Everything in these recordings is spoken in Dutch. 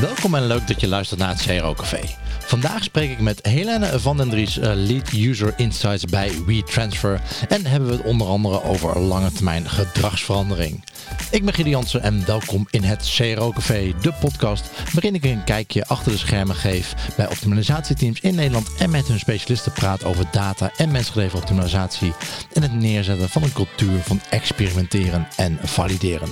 Welkom en leuk dat je luistert naar het CRO Café. Vandaag spreek ik met Helene van den Dries, eh, Lead User Insights bij WeTransfer. En hebben we het onder andere over lange termijn gedragsverandering. Ik ben Gideon Jansen en welkom in het CRO Café, de podcast waarin ik een kijkje achter de schermen geef bij optimalisatieteams in Nederland en met hun specialisten praat over data en mensgedreven optimalisatie en het neerzetten van een cultuur van experimenteren en valideren.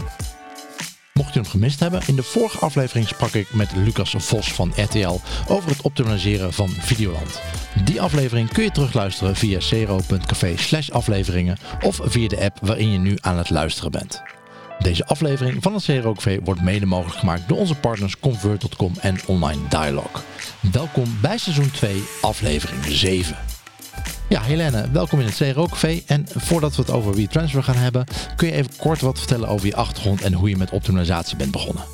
Mocht hem gemist hebben, in de vorige aflevering sprak ik met Lucas Vos van RTL over het optimaliseren van Videoland. Die aflevering kun je terugluisteren via cero.café slash afleveringen of via de app waarin je nu aan het luisteren bent. Deze aflevering van het CRO Café wordt mede mogelijk gemaakt door onze partners Convert.com en Online Dialog. Welkom bij seizoen 2, aflevering 7. Ja, Helene, welkom in het CRO Café. En voordat we het over WeTransfer gaan hebben, kun je even kort wat vertellen over je achtergrond en hoe je met optimalisatie bent begonnen?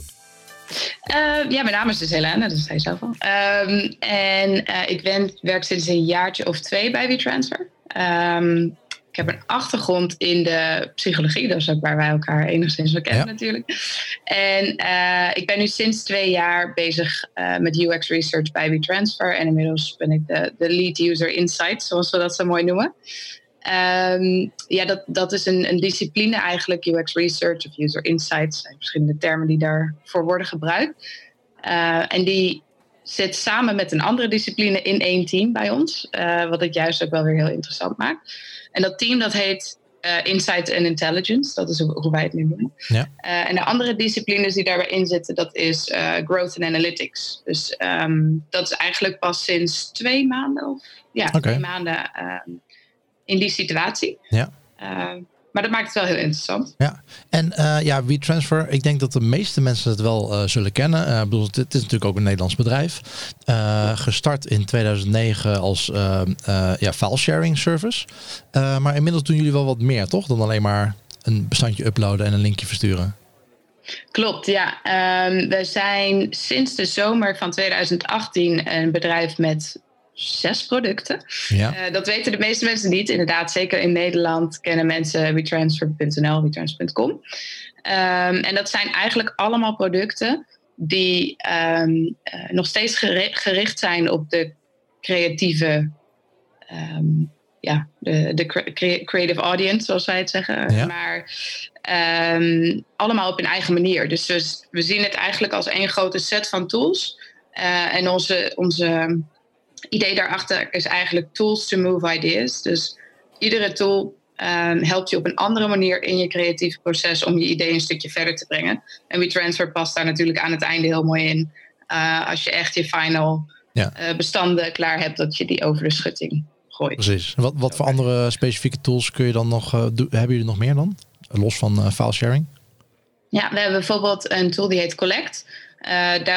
Uh, ja, mijn naam is dus Helene, dat zei je zelf al. Um, en uh, ik ben, werk sinds een jaartje of twee bij WeTransfer. Um, ik heb een achtergrond in de psychologie, dat is ook waar wij elkaar enigszins wel kennen natuurlijk. En uh, ik ben nu sinds twee jaar bezig uh, met UX research bij WeTransfer. En inmiddels ben ik de, de lead user insight, zoals we dat zo mooi noemen. Um, ja, dat, dat is een, een discipline eigenlijk, UX research of user insights. zijn verschillende termen die daarvoor worden gebruikt. Uh, en die zit samen met een andere discipline in één team bij ons. wat het juist ook wel weer heel interessant maakt. En dat team dat heet uh, Insight and Intelligence. Dat is hoe wij het nu noemen. Ja. Uh, en de andere disciplines die daarbij in zitten, dat is uh, Growth and Analytics. Dus um, dat is eigenlijk pas sinds twee maanden, of ja, okay. twee maanden in die situatie. Ja. Maar dat maakt het wel heel interessant. Ja, en uh, ja, WeTransfer, ik denk dat de meeste mensen het wel uh, zullen kennen. Uh, bedoel, het, is natuurlijk ook een Nederlands bedrijf. gestart in 2009 als ja, file sharing service. maar inmiddels doen jullie wel wat meer, toch? Dan alleen maar een bestandje uploaden en een linkje versturen. Klopt, ja. Um, we zijn sinds de zomer van 2018 een bedrijf met zes producten. Ja. Uh, dat weten de meeste mensen niet. Inderdaad, zeker in Nederland kennen mensen WeTransfer.nl, WeTransfer.com. Um, en dat zijn eigenlijk allemaal producten die um, uh, nog steeds gericht zijn op de creatieve, um, ja, de, de creative audience, zoals wij het zeggen. Ja. Maar allemaal op een eigen manier. Dus we, we zien het eigenlijk als één grote set van tools. Uh, en onze, onze idee daarachter is eigenlijk tools to move ideas. Dus iedere tool um, helpt je op een andere manier in je creatieve proces om je idee een stukje verder te brengen. En WeTransfer past daar natuurlijk aan het einde heel mooi in. Uh, als je echt je final ja. uh, bestanden klaar hebt, dat je die over de schutting gooit. Precies. Wat, wat voor andere specifieke tools kun je dan nog, uh, do, hebben jullie nog meer dan? Los van file sharing? Ja, we hebben bijvoorbeeld een tool die heet Collect.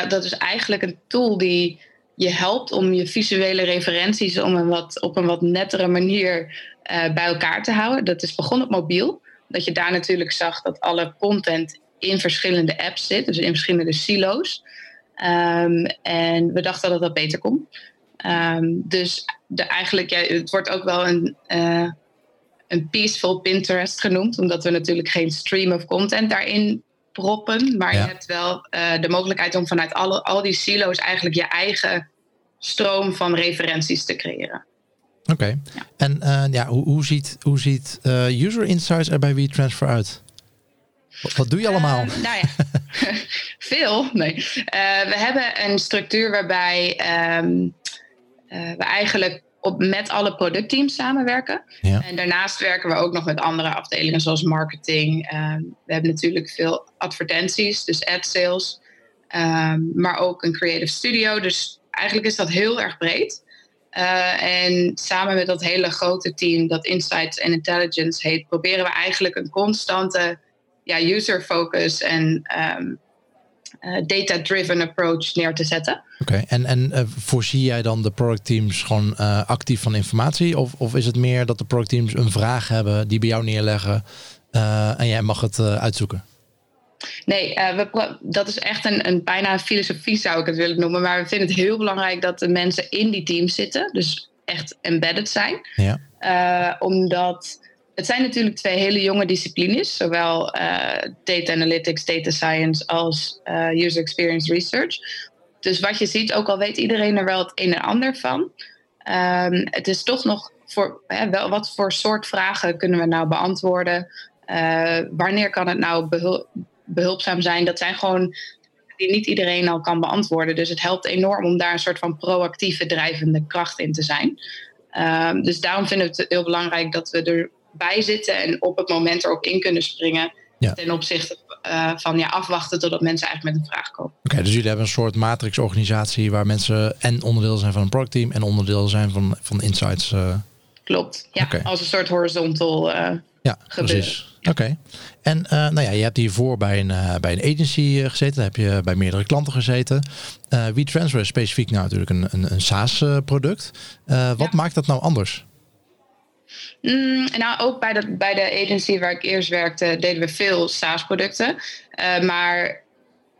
Dat is eigenlijk een tool die je helpt om je visuele referenties om een wat, op een wat nettere manier uh, bij elkaar te houden. Dat is begonnen op mobiel. Dat je daar natuurlijk zag dat alle content in verschillende apps zit, dus in verschillende silo's. Um, en we dachten dat dat beter kon. Um, dus de, eigenlijk, het wordt ook wel een, uh, een peaceful Pinterest genoemd, omdat we natuurlijk geen stream of content daarin proppen. Maar je hebt wel uh, de mogelijkheid om vanuit alle, al die silo's eigenlijk je eigen stroom van referenties te creëren. Oké. Okay. Ja. En uh, ja, hoe, hoe ziet, hoe ziet uh, User Insights er bij WeTransfer uit? Wat, wat doe je allemaal? nou ja, veel. Nee. we hebben een structuur waarbij um, we eigenlijk op, met alle productteams samenwerken. Ja. En daarnaast werken we ook nog met andere afdelingen zoals marketing. Um, we hebben natuurlijk veel advertenties, dus ad sales. Um, maar ook een creative studio. Dus eigenlijk is dat heel erg breed. Uh, en samen met dat hele grote team dat Insights and Intelligence heet, proberen we eigenlijk een constante ja, user focus en um, uh, data-driven approach neer te zetten. Oké, okay. en, en uh, voorzie jij dan de productteams gewoon uh, actief van informatie? Of, of is het meer dat de productteams een vraag hebben die bij jou neerleggen en jij mag het uitzoeken? Nee, we, dat is echt een, een bijna een filosofie zou ik het willen noemen. Maar we vinden het heel belangrijk dat de mensen in die teams zitten. Dus echt embedded zijn. Ja. omdat het zijn natuurlijk twee hele jonge disciplines, zowel data analytics, data science als user experience research. Dus wat je ziet, ook al weet iedereen er wel het een en ander van, um, het is toch nog voor hè, wel, wat voor soort vragen kunnen we nou beantwoorden? Uh, wanneer kan het nou behul behulpzaam zijn? Dat zijn gewoon die niet iedereen al kan beantwoorden. Dus het helpt enorm om daar een soort van proactieve drijvende kracht in te zijn. Um, dus daarom vinden we het heel belangrijk dat we erbij zitten en op het moment erop in kunnen springen. Ja. Ten opzichte uh, van ja, afwachten totdat mensen eigenlijk met een vraag komen. Oké, dus jullie hebben een soort matrixorganisatie waar mensen en onderdeel zijn van een productteam en onderdeel zijn van, van insights. Uh... Klopt, ja, als een soort horizontal uh, ja, gebeuren. Precies. Oké. En uh, nou ja, je hebt hiervoor bij een, uh, bij een agency gezeten. Heb je bij meerdere klanten gezeten. WeTransfer is specifiek nou natuurlijk een, een, een SaaS-product. wat maakt dat nou anders? Mm, nou, ook bij de, bij de agency waar ik eerst werkte, deden we veel SaaS-producten. maar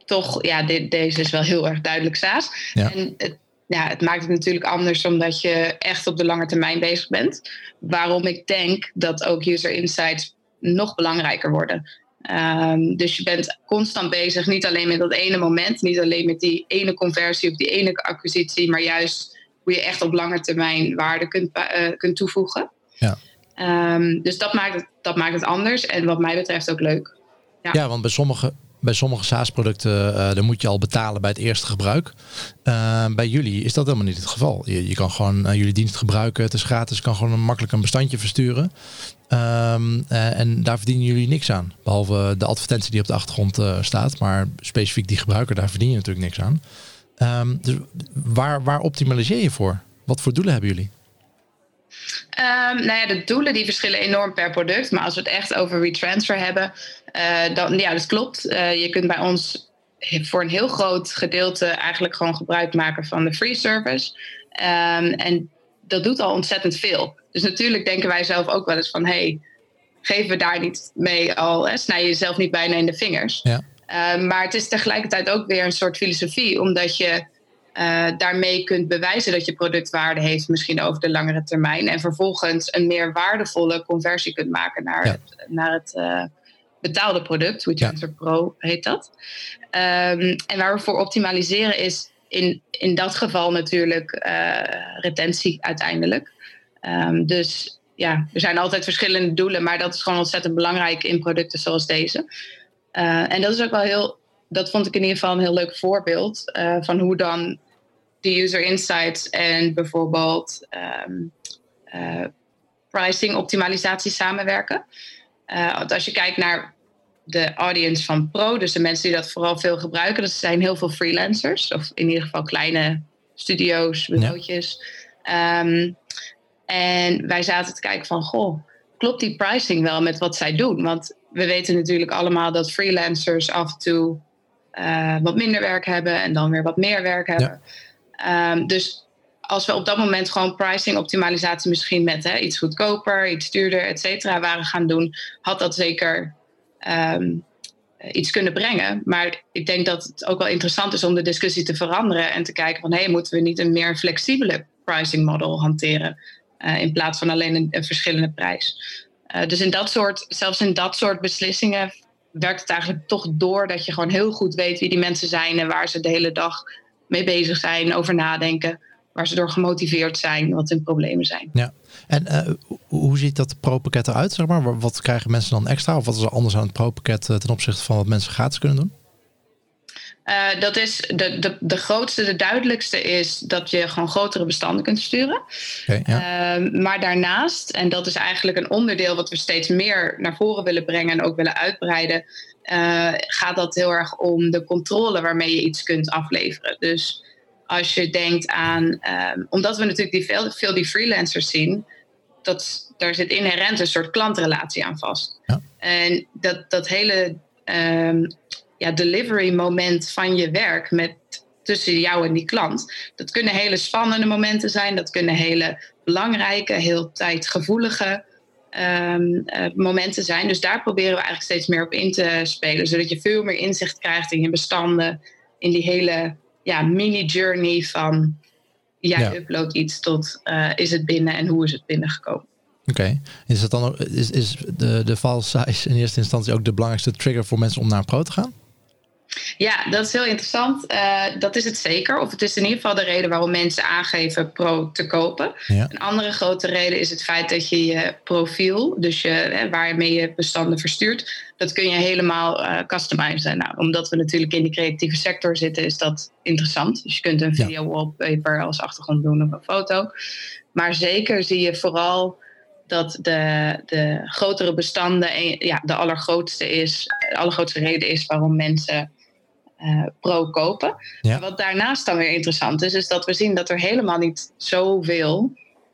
toch, ja, deze is wel heel erg duidelijk SaaS. Ja. En het, ja, het maakt het natuurlijk anders omdat je echt op de lange termijn bezig bent. Waarom ik denk dat ook user insights nog belangrijker worden. Um, dus je bent constant bezig, niet alleen met dat ene moment, niet alleen met die ene conversie of die ene acquisitie, maar juist hoe je echt op lange termijn waarde kunt, uh, kunt toevoegen. Ja. Um, dus dat maakt, het, dat maakt het anders en wat mij betreft ook leuk. Ja, ja want bij sommige, bij sommige SaaS-producten uh, dan moet je al betalen bij het eerste gebruik. Uh, bij jullie is dat helemaal niet het geval. Je, je kan gewoon uh, jullie dienst gebruiken. Het is gratis. Je kan gewoon een, makkelijk een bestandje versturen. Um, en daar verdienen jullie niks aan. Behalve de advertentie die op de achtergrond staat. Maar specifiek die gebruiker, daar verdien je natuurlijk niks aan. Um, dus waar, waar optimaliseer je voor? Wat voor doelen hebben jullie? Um, nou ja, de doelen die verschillen enorm per product. Maar als we het echt over retransfer hebben, uh, dan ja, dat klopt. Uh, je kunt bij ons voor een heel groot gedeelte eigenlijk gewoon gebruik maken van de free service. Um, en dat doet al ontzettend veel. Dus natuurlijk denken wij zelf ook wel eens van, hey, geven we daar niet mee al, hè, snij je jezelf niet bijna in de vingers. Ja. Um, maar het is tegelijkertijd ook weer een soort filosofie, omdat je uh, daarmee kunt bewijzen dat je product waarde heeft, misschien over de langere termijn. En vervolgens een meer waardevolle conversie kunt maken naar het, naar het uh, betaalde product. WeTransfer ja. Pro heet dat. Um, en waar we voor optimaliseren is in, in dat geval natuurlijk uh, retentie uiteindelijk. Um, dus ja, er zijn altijd verschillende doelen, maar dat is gewoon ontzettend belangrijk in producten zoals deze. en dat is ook wel heel dat vond ik in ieder geval een heel leuk voorbeeld uh, van hoe dan de user insights en bijvoorbeeld um, uh, pricing optimalisatie samenwerken. Uh, want als je kijkt naar de audience van Pro, dus de mensen die dat vooral veel gebruiken, dat zijn heel veel freelancers, of in ieder geval kleine studio's, bureautjes. Ja. Um, en wij zaten te kijken van, goh, klopt die pricing wel met wat zij doen? Want we weten natuurlijk allemaal dat freelancers af en toe uh, wat minder werk hebben en dan weer wat meer werk hebben. Ja. Um, dus als we op dat moment gewoon pricing optimalisatie misschien met hè, iets goedkoper, iets duurder, et cetera, waren gaan doen, had dat zeker um, iets kunnen brengen. Maar ik denk dat het ook wel interessant is om de discussie te veranderen en te kijken van hé, hey, moeten we niet een meer flexibele pricing model hanteren uh, in plaats van alleen een, een verschillende prijs. Uh, dus in dat soort, zelfs in dat soort beslissingen werkt het eigenlijk toch door dat je gewoon heel goed weet wie die mensen zijn en waar ze de hele dag mee bezig zijn, over nadenken, waar ze door gemotiveerd zijn, wat hun problemen zijn. Ja, en uh, hoe ziet dat pro-pakket eruit? Zeg maar? Wat krijgen mensen dan extra? Of wat is er anders aan het pro-pakket eh, ten opzichte van wat mensen gratis kunnen doen? Uh, dat is de, de, de grootste, de duidelijkste is dat je gewoon grotere bestanden kunt sturen. Okay, ja. uh, maar daarnaast, en dat is eigenlijk een onderdeel wat we steeds meer naar voren willen brengen en ook willen uitbreiden, uh, gaat dat heel erg om de controle waarmee je iets kunt afleveren. Dus als je denkt aan, um, omdat we natuurlijk die veel, veel die freelancers zien, dat, daar zit inherent een soort klantrelatie aan vast. Ja. En dat, dat hele um, ja, delivery moment van je werk met, tussen jou en die klant. Dat kunnen hele spannende momenten zijn, dat kunnen hele belangrijke, heel tijdgevoelige um, uh, momenten zijn. Dus daar proberen we eigenlijk steeds meer op in te spelen, zodat je veel meer inzicht krijgt in je bestanden, in die hele ja, mini-journey van jij ja. upload iets tot uh, is het binnen en hoe is het binnengekomen. Oké. Is dat dan ook, is, is de, de file size in eerste instantie ook de belangrijkste trigger voor mensen om naar een pro te gaan? Ja, dat is heel interessant. Uh, dat is het zeker. Of het is in ieder geval de reden waarom mensen aangeven pro te kopen. Ja. Een andere grote reden is het feit dat je je profiel, dus je, hè, waarmee je bestanden verstuurt, dat kun je helemaal uh, customizen. Nou, omdat we natuurlijk in de creatieve sector zitten, is dat interessant. Dus je kunt een video wallpaper als achtergrond doen of een foto. Maar zeker zie je vooral dat de, de grotere bestanden ja, de allergrootste is, de allergrootste reden is waarom mensen uh, pro kopen. Wat daarnaast dan weer interessant is, is dat we zien dat er helemaal niet zoveel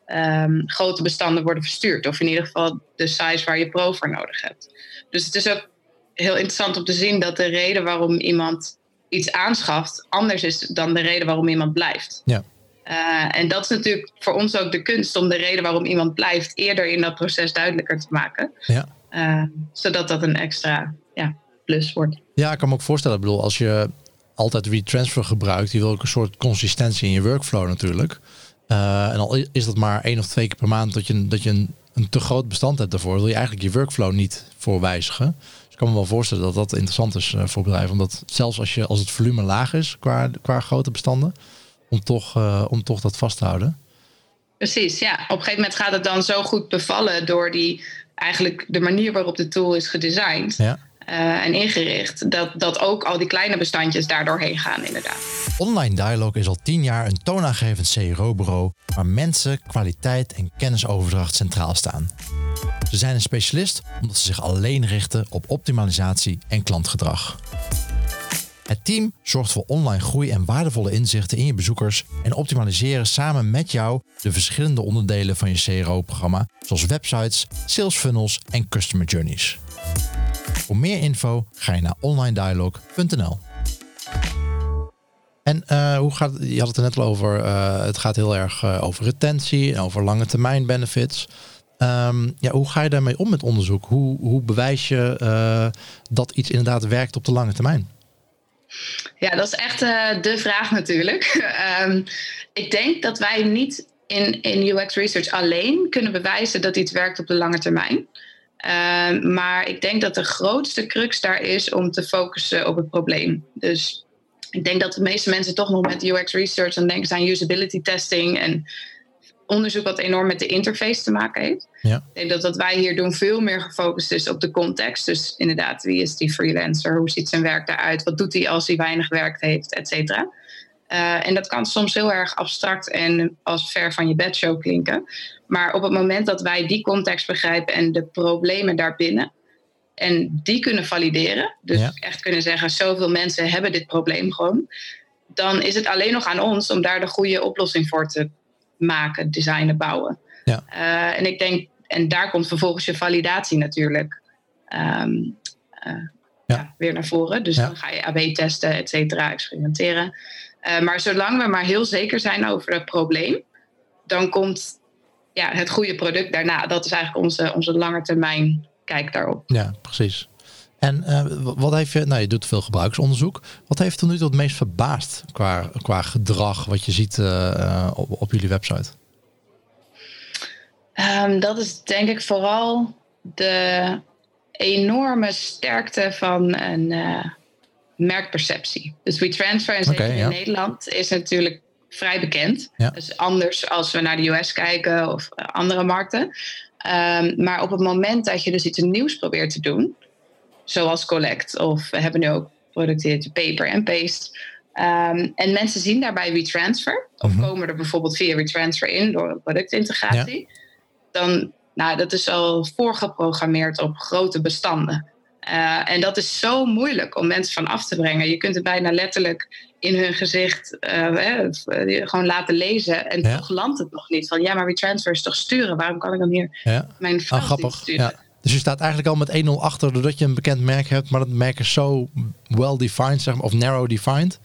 um, grote bestanden worden verstuurd. Of in ieder geval de size waar je pro voor nodig hebt. Dus het is ook heel interessant om te zien dat de reden waarom iemand iets aanschaft anders is dan de reden waarom iemand blijft. Ja. Uh, en dat is natuurlijk voor ons ook de kunst om de reden waarom iemand blijft eerder in dat proces duidelijker te maken. Ja. Uh, zodat dat een extra ja, plus wordt. Ja, ik kan me ook voorstellen. Ik bedoel, als je altijd retransfer gebruikt, die wil ook een soort consistentie in je workflow natuurlijk. Uh, en al is dat maar één of twee keer per maand dat je, dat je een, een te groot bestand hebt daarvoor, wil je eigenlijk je workflow niet voor wijzigen. Dus ik kan me wel voorstellen dat dat interessant is voor bedrijven. Omdat zelfs als, je, als het volume laag is qua, qua grote bestanden, om toch, uh, om toch dat vast te houden. Precies, ja. Op een gegeven moment gaat het dan zo goed bevallen door die eigenlijk de manier waarop de tool is gedesigned ja. Uh, en ingericht, dat, dat ook al die kleine bestandjes daardoorheen gaan, inderdaad. Online Dialog is al tien jaar een toonaangevend CRO-bureau waar mensen, kwaliteit en kennisoverdracht centraal staan. Ze zijn een specialist omdat ze zich alleen richten op optimalisatie en klantgedrag. Het team zorgt voor online groei en waardevolle inzichten in je bezoekers en optimaliseren samen met jou de verschillende onderdelen van je CRO-programma, zoals websites, sales funnels en customer journeys. Voor meer info ga je naar onlinedialog.nl. En uh, hoe gaat je had het er net al over, uh, het gaat heel erg uh, over retentie en over lange termijn benefits. Um, ja, hoe ga je daarmee om met onderzoek? Hoe, hoe bewijs je dat iets inderdaad werkt op de lange termijn? Ja, dat is echt de vraag natuurlijk. um, ik denk dat wij niet in, in UX research alleen kunnen bewijzen dat iets werkt op de lange termijn. Um, maar ik denk dat de grootste crux daar is om te focussen op het probleem. Dus ik denk dat de meeste mensen toch nog met UX research dan denken aan usability testing en onderzoek wat enorm met de interface te maken heeft. Ja. Ik denk dat wat wij hier doen veel meer gefocust is op de context. Dus inderdaad, wie is die freelancer? Hoe ziet zijn werk eruit? Wat doet hij als hij weinig werk heeft? Et cetera. Uh, en dat kan soms heel erg abstract en als ver van je bedshow klinken. Maar op het moment dat wij die context begrijpen en de problemen daarbinnen, en die kunnen valideren, dus ja. echt kunnen zeggen, zoveel mensen hebben dit probleem gewoon, dan is het alleen nog aan ons om daar de goede oplossing voor te maken, designen, bouwen. Ja. Uh, en ik denk, en daar komt vervolgens je validatie natuurlijk um, uh, ja. Ja, weer naar voren. Dus dan ga je AB testen, et cetera, experimenteren. Uh, maar zolang we maar heel zeker zijn over het probleem, dan komt ja, het goede product daarna. Dat is eigenlijk onze, onze lange termijn kijk daarop. Ja, precies. En uh, wat heeft je, nou je doet veel gebruiksonderzoek. Wat heeft tot nu toe het meest verbaasd qua, qua gedrag wat je ziet uh, op, op jullie website? Um, dat is denk ik vooral de enorme sterkte van een uh, merkperceptie. Dus WeTransfer, en zeker okay, ja. in Nederland, is natuurlijk vrij bekend. Ja. Dus anders als we naar de US kijken of andere markten. Um, maar op het moment dat je dus iets nieuws probeert te doen, zoals Collect, of we hebben nu ook producten paper en paste. Um, en mensen zien daarbij WeTransfer, of mm -hmm. komen er bijvoorbeeld via WeTransfer in door een productintegratie. Ja. Dan, nou, dat is al voorgeprogrammeerd op grote bestanden. Uh, en dat is zo moeilijk om mensen van af te brengen. Je kunt het bijna letterlijk in hun gezicht uh, eh, gewoon laten lezen. En ja. toch landt het nog niet. Van ja, maar WeTransfer is toch sturen? Waarom kan ik dan hier ja. mijn ah, grappig. sturen? Ja. Dus je staat eigenlijk al met 1-0 achter doordat je een bekend merk hebt, maar dat merk is zo well defined, zeg maar, of narrow defined,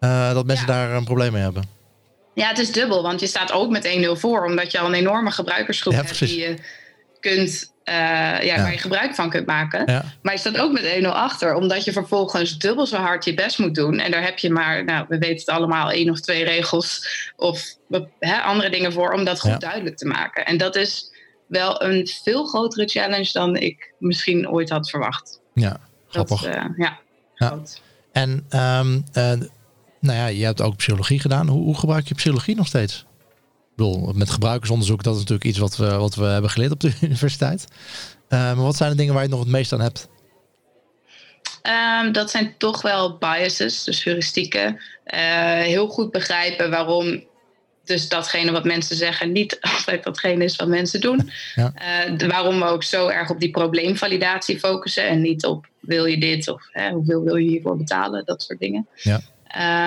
uh, dat mensen daar een probleem mee hebben. Ja, het is dubbel, want je staat ook met 1-0 voor, omdat je al een enorme gebruikersgroep hebt die je kunt, uh, ja, ja, waar je gebruik van kunt maken. Maar je staat ook met 1-0 achter, omdat je vervolgens dubbel zo hard je best moet doen. En daar heb je maar, nou, we weten het allemaal, één of twee regels of hè, andere dingen voor om dat goed duidelijk te maken. En dat is wel een veel grotere challenge dan ik misschien ooit had verwacht. Ja, grappig. Dat, uh, ja, ja. En um, uh, nou ja, je hebt ook psychologie gedaan. Hoe, hoe, gebruik je psychologie nog steeds? Bedoel, met gebruikersonderzoek, dat is natuurlijk iets wat we, wat we hebben geleerd op de universiteit. Uh, maar wat zijn de dingen waar je nog het meest aan hebt? Um, dat zijn toch wel biases, dus heuristieken. heel goed begrijpen waarom dus datgene wat mensen zeggen niet altijd datgene is wat mensen doen. Ja. Uh, waarom we ook zo erg op die probleemvalidatie focussen en niet op wil je dit of hè, hoeveel wil je hiervoor betalen, dat soort dingen. Ja.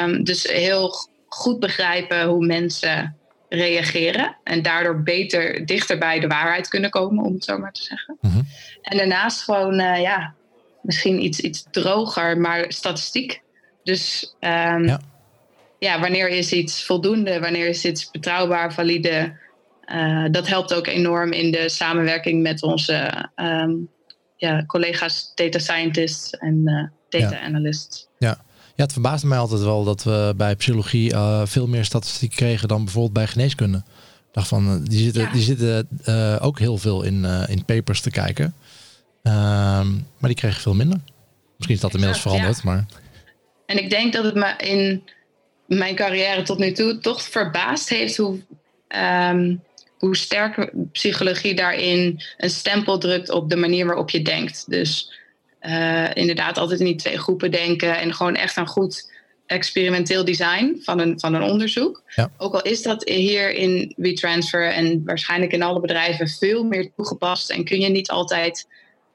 Um, dus heel goed begrijpen hoe mensen reageren en daardoor beter dichter bij de waarheid kunnen komen, om het zo maar te zeggen. Mm -hmm. En daarnaast gewoon, uh, ja, misschien iets, iets droger, maar statistiek. Dus um, ja ja, wanneer is iets voldoende, wanneer is iets betrouwbaar, valide. Uh, dat helpt ook enorm in de samenwerking met onze um, ja, collega's data scientists en uh, data ja. analysts. Ja. het verbaasde mij altijd wel dat we bij psychologie uh, veel meer statistiek kregen dan bijvoorbeeld bij geneeskunde. Ik dacht van, die zitten, ja. die zitten ook heel veel in, in papers te kijken. Ehm, maar die kregen veel minder. Misschien is dat inmiddels veranderd, ja. maar... En ik denk dat het me in mijn carrière tot nu toe toch verbaasd heeft hoe, um, hoe sterk psychologie daarin een stempel drukt op de manier waarop je denkt. Dus uh, inderdaad altijd in die twee groepen denken en gewoon echt een goed experimenteel design van een, van een onderzoek. Ja. Ook al is dat hier in WeTransfer en waarschijnlijk in alle bedrijven veel meer toegepast en kun je niet altijd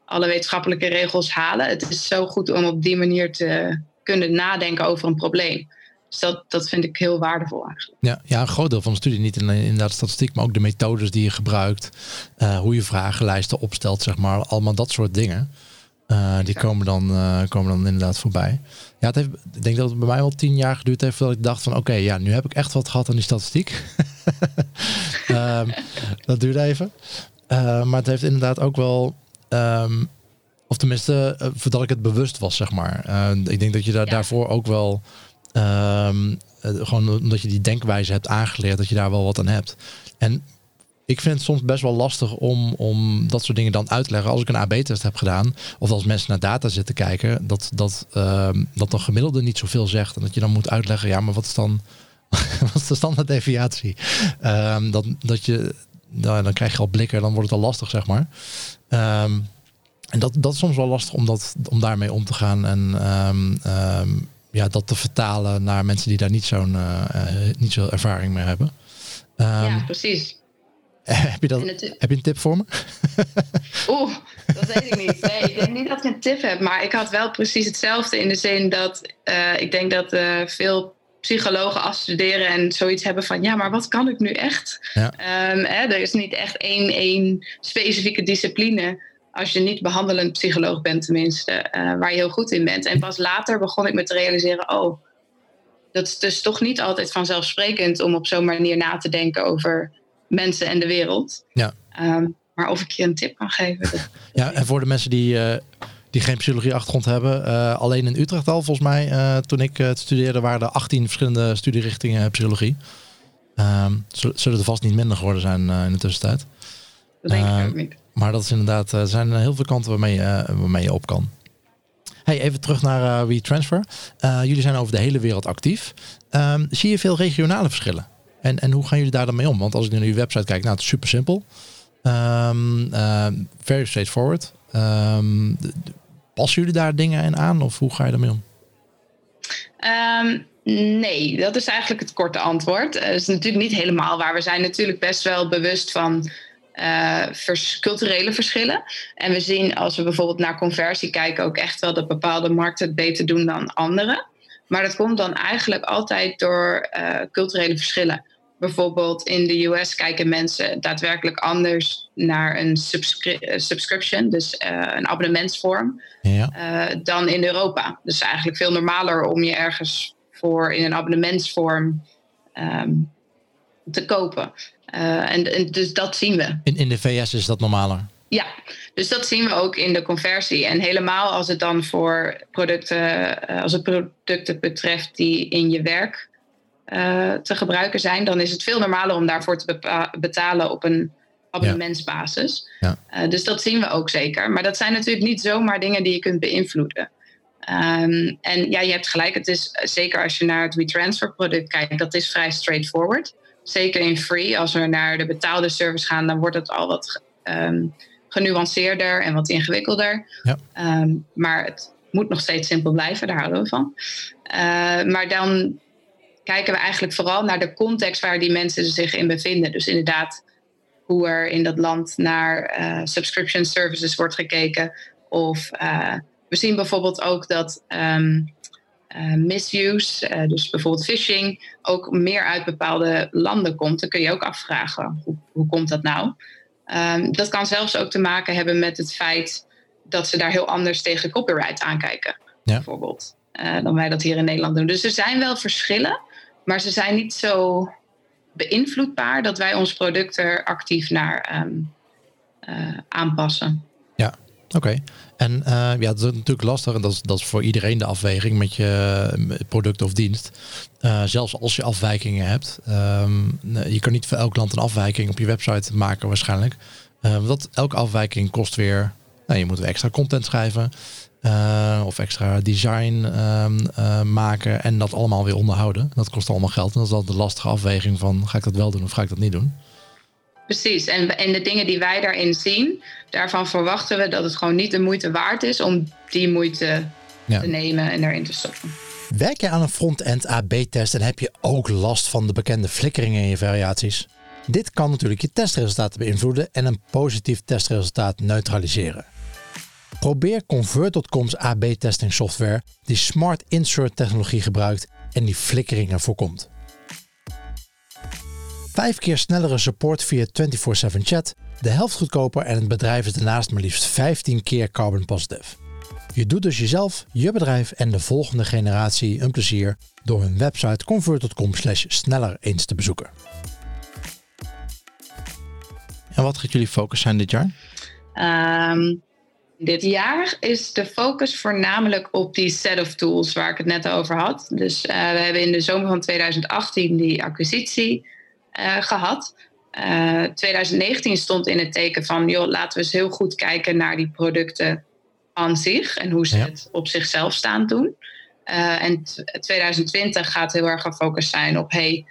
alle wetenschappelijke regels halen. Het is zo goed om op die manier te kunnen nadenken over een probleem. Dus dat, dat vind ik heel waardevol eigenlijk. Ja, ja, een groot deel van de studie, niet alleen inderdaad statistiek, maar ook de methodes die je gebruikt, uh, hoe je vragenlijsten opstelt, zeg maar, allemaal dat soort dingen. Uh, die komen dan, uh, komen dan inderdaad voorbij. Ja, het heeft, ik denk dat het bij mij wel tien jaar geduurd heeft voordat ik dacht van oké, okay, ja, nu heb ik echt wat gehad aan die statistiek. um, dat duurde even. maar het heeft inderdaad ook wel, um, of tenminste, voordat ik het bewust was, zeg maar. ik denk dat je daar, ja. daarvoor ook wel Um, gewoon omdat je die denkwijze hebt aangeleerd, dat je daar wel wat aan hebt. En ik vind het soms best wel lastig om, om dat soort dingen dan uit te leggen. Als ik een AB-test heb gedaan, of als mensen naar data zitten kijken, dat, dat, um, dat een gemiddelde niet zoveel zegt. En dat je dan moet uitleggen, ja, maar wat is dan wat is de standaarddeviatie? Um, dat, dat je, nou, dan krijg je al blikken, dan wordt het al lastig, zeg maar. Um, en dat, dat is soms wel lastig om, dat, om daarmee om te gaan. En ja, dat te vertalen naar mensen die daar niet zo'n uh, niet zo ervaring mee hebben. Ja, precies. Heb je, dat, heb je een tip voor me? Oeh, dat weet ik niet. Nee, ik denk niet dat ik een tip heb, maar ik had wel precies hetzelfde in de zin dat uh, ik denk dat uh, veel psychologen afstuderen en zoiets hebben van ja, maar wat kan ik nu echt? Ja. Um, hè, er is niet echt één, één specifieke discipline als je niet behandelend psycholoog bent tenminste, uh, waar je heel goed in bent. En pas later begon ik me te realiseren, oh, dat is dus toch niet altijd vanzelfsprekend om op zo'n manier na te denken over mensen en de wereld. Ja. Um, maar of ik je een tip kan geven. Dat, ja, en voor de mensen die, uh, die geen psychologie-achtergrond hebben, uh, alleen in Utrecht al, volgens mij, uh, toen ik het studeerde, waren er 18 verschillende studierichtingen psychologie. Um, zullen er vast niet minder geworden zijn in de tussentijd. Dat denk ik ook niet. Maar dat is inderdaad, er zijn heel veel kanten waarmee waarmee je op kan. Hey, even terug naar WeTransfer. Jullie zijn over de hele wereld actief. Um, zie je veel regionale verschillen? En, en hoe gaan jullie daar dan mee om? Want als ik naar jullie website kijk, nou, het is super simpel. Um, uh, very straightforward. Um, passen jullie daar dingen in aan of hoe ga je daarmee om? Um, nee, dat is eigenlijk het korte antwoord. Dat is natuurlijk niet helemaal waar. We zijn natuurlijk best wel bewust van vers culturele verschillen. En we zien als we bijvoorbeeld naar conversie kijken ook echt wel dat bepaalde markten het beter doen dan andere. Maar dat komt dan eigenlijk altijd door culturele verschillen. Bijvoorbeeld in de US kijken mensen daadwerkelijk anders naar een subscri subscription, dus uh, een abonnementsvorm, ja. dan in Europa. Dus eigenlijk veel normaler om je ergens voor in een abonnementsvorm um, te kopen. Uh, en, en, dus dat zien we. In, in de VS is dat normaler? Ja, dus dat zien we ook in de conversie. En helemaal als het dan voor producten, als het producten betreft die in je werk te gebruiken zijn, dan is het veel normaler om daarvoor te betalen op een abonnementsbasis. Ja. Uh, dus dat zien we ook zeker. Maar dat zijn natuurlijk niet zomaar dingen die je kunt beïnvloeden. Um, en ja, je hebt gelijk. Het is zeker als je naar het WeTransfer product kijkt, dat is vrij straightforward. Zeker in free. Als we naar de betaalde service gaan, dan wordt het al wat um, genuanceerder en wat ingewikkelder. Ja. Um, maar het moet nog steeds simpel blijven, daar houden we van. Uh, maar dan kijken we eigenlijk vooral naar de context waar die mensen zich in bevinden. Dus inderdaad, hoe er in dat land naar uh, subscription services wordt gekeken. Of uh, we zien bijvoorbeeld ook dat um, uh, misuse, dus bijvoorbeeld phishing, ook meer uit bepaalde landen komt. Dan kun je ook afvragen, hoe, hoe komt dat nou? Um, dat kan zelfs ook te maken hebben met het feit dat ze daar heel anders tegen copyright aankijken, ja. bijvoorbeeld. dan wij dat hier in Nederland doen. Dus er zijn wel verschillen. Maar ze zijn niet zo beïnvloedbaar dat wij ons product er actief naar um, uh, aanpassen. Ja, oké. En uh, ja, dat is natuurlijk lastig. En dat is, dat is voor iedereen de afweging met je product of dienst. Uh, zelfs als je afwijkingen hebt. Um, je kan niet voor elk land een afwijking op je website maken waarschijnlijk. Dat elke afwijking kost weer... Nou, je moet weer extra content schrijven. Uh, of extra design um, uh, maken en dat allemaal weer onderhouden. Dat kost allemaal geld. En dat is altijd de lastige afweging van ga ik dat wel doen of ga ik dat niet doen. Precies, en, en de dingen die wij daarin zien, daarvan verwachten we dat het gewoon niet de moeite waard is om die moeite ja. te nemen en erin te stoppen. Werk je aan een front-end AB-test en heb je ook last van de bekende flikkeringen in je variaties? Dit kan natuurlijk je testresultaten beïnvloeden en een positief testresultaat neutraliseren. Probeer Convert.com's AB-testing software die Smart Insert technologie gebruikt en die flikkeringen voorkomt. Vijf keer snellere support via 24/7 chat, de helft goedkoper en het bedrijf is daarnaast maar liefst 15 keer carbon positive. Je doet dus jezelf, je bedrijf en de volgende generatie een plezier door hun website convert.com sneller eens te bezoeken. En wat gaat jullie focus zijn dit jaar? Um, dit jaar is de focus voornamelijk op die set of tools waar ik het net over had. Dus uh, we hebben in de zomer van 2018 die acquisitie uh, gehad. Uh, eh, 2019 stond in het teken van, joh, laten we eens heel goed kijken naar die producten aan zich en hoe ze ja. het op zichzelf staan doen. en 2020 gaat heel erg gefocust zijn op, hey,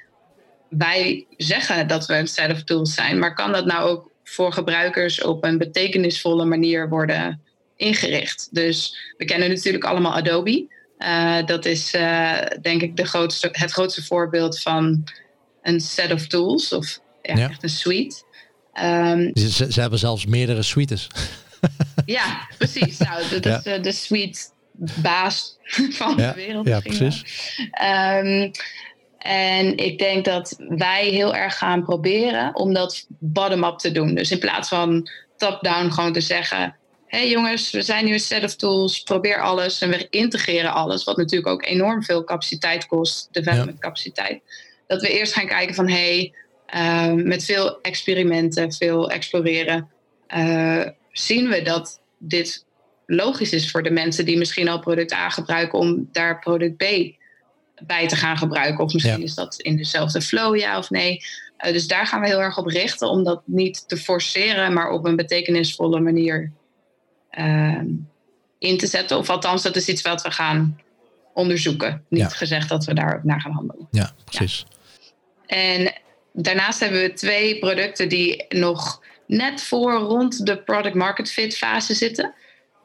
wij zeggen dat we een set of tools zijn, maar kan dat nou ook voor gebruikers op een betekenisvolle manier worden ingericht. Dus we kennen natuurlijk allemaal Adobe. Uh, dat is uh, denk ik de grootste, het grootste voorbeeld van een set of tools of ja, ja. echt een suite. Um, ze, ze, hebben zelfs meerdere suites. ja, precies. Nou, dat ja. is uh, de suite baas van de wereld. Ja, precies. Um, en ik denk dat wij heel erg gaan proberen om dat bottom-up te doen. Dus in plaats van top-down gewoon te zeggen: hé hey jongens, we zijn nu een set of tools, probeer alles en we integreren alles. Wat natuurlijk ook enorm veel capaciteit kost, development capaciteit. Dat we eerst gaan kijken van hé, hey, uh, met veel experimenten, veel exploreren, uh, zien we dat dit logisch is voor de mensen die misschien al product A gebruiken om daar product B bij te gaan gebruiken. Of misschien is dat in dezelfde flow, ja of nee. Uh, dus daar gaan we heel erg op richten om dat niet te forceren, maar op een betekenisvolle manier uh, in te zetten. Of althans, dat is iets wat we gaan onderzoeken. Niet ja. gezegd dat we daar naar gaan handelen. Ja, precies. Ja. En daarnaast hebben we twee producten die nog net voor rond de product market fit fase zitten.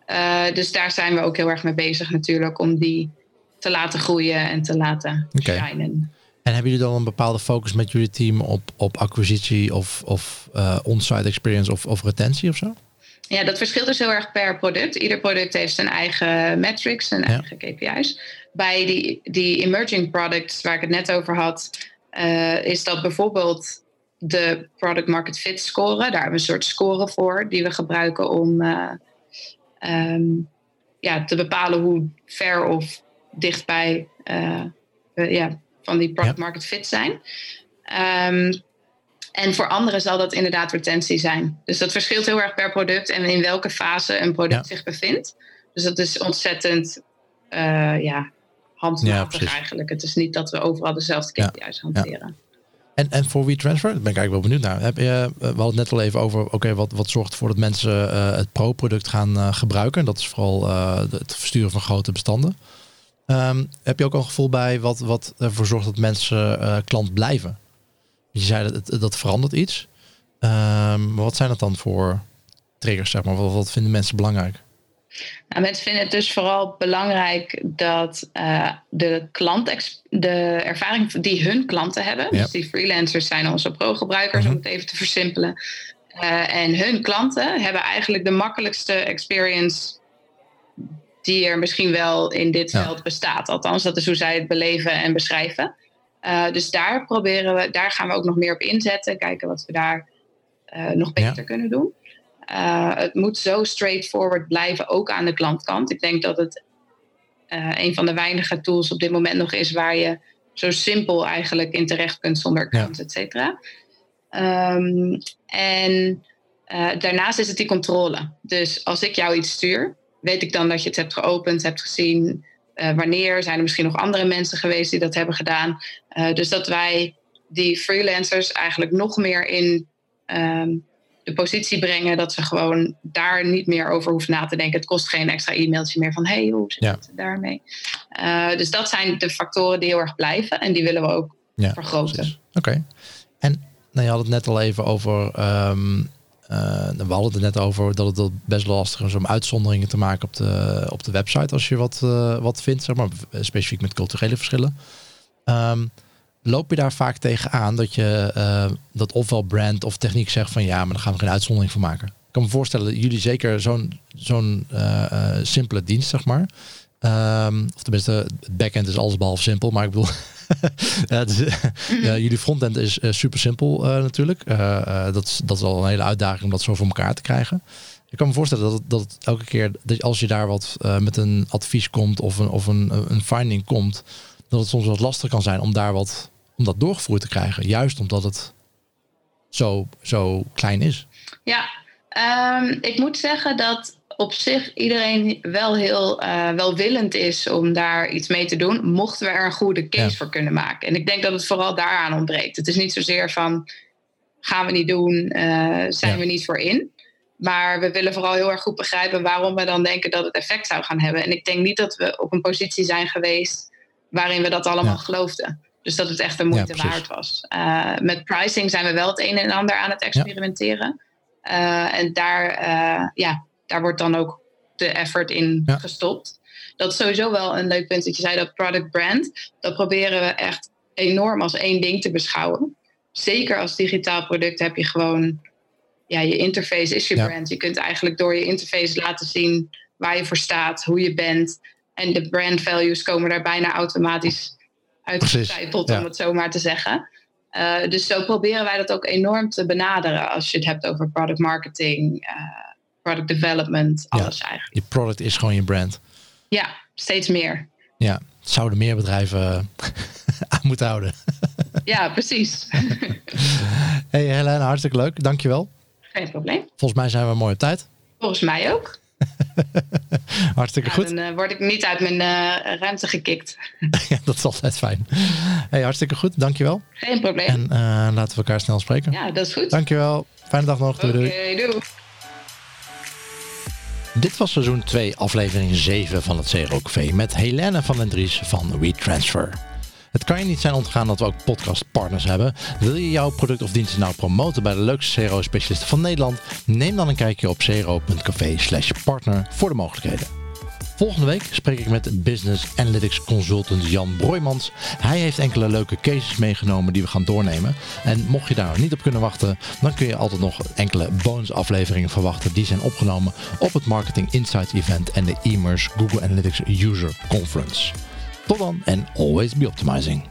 Uh, dus daar zijn we ook heel erg mee bezig natuurlijk om die te laten groeien en te laten okay. shinen. En hebben jullie dan een bepaalde focus met jullie team op, op acquisitie of, of uh, on-site experience of, of retentie of zo? Ja, dat verschilt dus heel erg per product. Ieder product heeft zijn eigen metrics, zijn ja. eigen KPI's. Bij die, die emerging products waar ik het net over had, uh, is dat bijvoorbeeld de product market fit score. Daar hebben we een soort score voor die we gebruiken om uh, um, ja, te bepalen hoe ver of dichtbij uh, uh, ja, van die product market fit zijn. Um, en voor anderen zal dat inderdaad retentie zijn. Dus dat verschilt heel erg per product en in welke fase een product ja. zich bevindt. Dus dat is ontzettend uh, ja, handmatig ja, eigenlijk. Het is niet dat we overal dezelfde KPI's hanteren. En, en voor WeTransfer, daar ben ik eigenlijk wel benieuwd naar. Heb je, we hadden het net al even over, oké, wat, wat zorgt ervoor dat mensen het Pro-product gaan gebruiken? Dat is vooral het versturen van grote bestanden. Ehm, heb je ook al een gevoel bij wat, wat ervoor zorgt dat mensen klant blijven? Je zei dat dat verandert iets. Um, wat zijn dat dan voor triggers, zeg maar? Wat, wat vinden mensen belangrijk? Nou, mensen vinden het dus vooral belangrijk dat uh, de, klant, de ervaring die hun klanten hebben, dus die freelancers zijn onze pro-gebruikers, om mhm. het even te versimpelen. Uh, en hun klanten hebben eigenlijk de makkelijkste experience die er misschien wel in dit veld bestaat. Althans, dat is hoe zij het beleven en beschrijven. Uh, dus daar proberen we, daar gaan we ook nog meer op inzetten. Kijken wat we daar nog beter kunnen doen. Uh, het moet zo straightforward blijven, ook aan de klantkant. Ik denk dat het een van de weinige tools op dit moment nog is waar je zo simpel eigenlijk in terecht kunt zonder accounts, ja. et cetera. Um, en daarnaast is het die controle. Dus als ik jou iets stuur, weet ik dan dat je het hebt geopend, hebt gezien. wanneer zijn er misschien nog andere mensen geweest die dat hebben gedaan? dus dat wij die freelancers eigenlijk nog meer in um, de positie brengen dat ze gewoon daar niet meer over hoeven na te denken. Het kost geen extra e-mailtje meer van hey, hoe zit het daarmee? Uh, dus dat zijn de factoren die heel erg blijven en die willen we ook ja, vergroten. Oké. En nou, je had het net al even over. Um, uh, we hadden het net over dat het best lastig is om uitzonderingen te maken op de, op de website als je wat, uh, wat vindt, zeg maar, specifiek met culturele verschillen. Um, loop je daar vaak tegen aan dat je dat ofwel brand of techniek zegt van ja, maar dan gaan we geen uitzondering voor maken. Ik kan me voorstellen dat jullie zeker zo'n simpele dienst, zeg maar. Um, of tenminste, het backend is alles behalve simpel, maar ik bedoel, ja, dus, jullie frontend is super simpel natuurlijk. dat, is, dat is al een hele uitdaging om dat zo voor elkaar te krijgen. Ik kan me voorstellen dat het, dat het elke keer, dat als je daar wat met een advies komt of een, of een, een finding komt, dat het soms wat lastig kan zijn om daar wat om dat doorgevoerd te krijgen. Juist omdat het zo, zo klein is. Ja, um, ik moet zeggen dat op zich iedereen wel heel uh, welwillend is om daar iets mee te doen, mochten we er een goede case voor kunnen maken. En ik denk dat het vooral daaraan ontbreekt. Het is niet zozeer van gaan we niet doen, uh, zijn we niet voor in. Maar we willen vooral heel erg goed begrijpen waarom we dan denken dat het effect zou gaan hebben. En ik denk niet dat we op een positie zijn geweest waarin we dat allemaal ja. geloofden. Dus dat het echt de moeite waard was. Uh, met pricing zijn we wel het een en ander aan het experimenteren. En daar, ja, daar wordt dan ook de effort in ja. gestopt. Dat is sowieso wel een leuk punt dat je zei, dat product brand. Dat proberen we echt enorm als één ding te beschouwen. Zeker als digitaal product heb je gewoon, ja, je interface is je ja. brand. Je kunt eigenlijk door je interface laten zien waar je voor staat, hoe je bent. En de brand values komen daar bijna automatisch uitgestijpeld, ja. om het zo maar te zeggen. Uh, dus zo proberen wij dat ook enorm te benaderen als je het hebt over product marketing, uh, product development, alles ja, eigenlijk. Je product is gewoon je brand. Ja, steeds meer. Ja, zouden meer bedrijven aan moeten houden. ja, precies. hey Helene, hartstikke leuk. Dankjewel. Geen probleem. Volgens mij zijn we mooi op tijd. Volgens mij ook. hartstikke goed. Dan uh, word ik niet uit mijn uh, ruimte gekikt. ja, dat is altijd fijn. Hey, hartstikke goed, dankjewel. Geen probleem. En uh, laten we elkaar snel spreken. Ja, dat is goed. Dankjewel. Fijne dag nog. Doei, okay, doei. doei. Dit was seizoen 2, aflevering 7 van het Café met Helene van den Dries van WeTransfer. Het kan je niet zijn ontgaan dat we ook podcastpartners hebben. Wil je jouw product of dienst nou promoten bij de leukste CRO-specialisten van Nederland? Neem dan een kijkje op cro.café partner voor de mogelijkheden. Volgende week spreek ik met Business Analytics Consultant Jan Broijmans. Hij heeft enkele leuke cases meegenomen die we gaan doornemen. En mocht je daar niet op kunnen wachten, dan kun je altijd nog enkele bonusafleveringen verwachten. Die zijn opgenomen op het Marketing Insights Event en de Emerge Google Analytics User Conference. Tot dan en always be optimizing.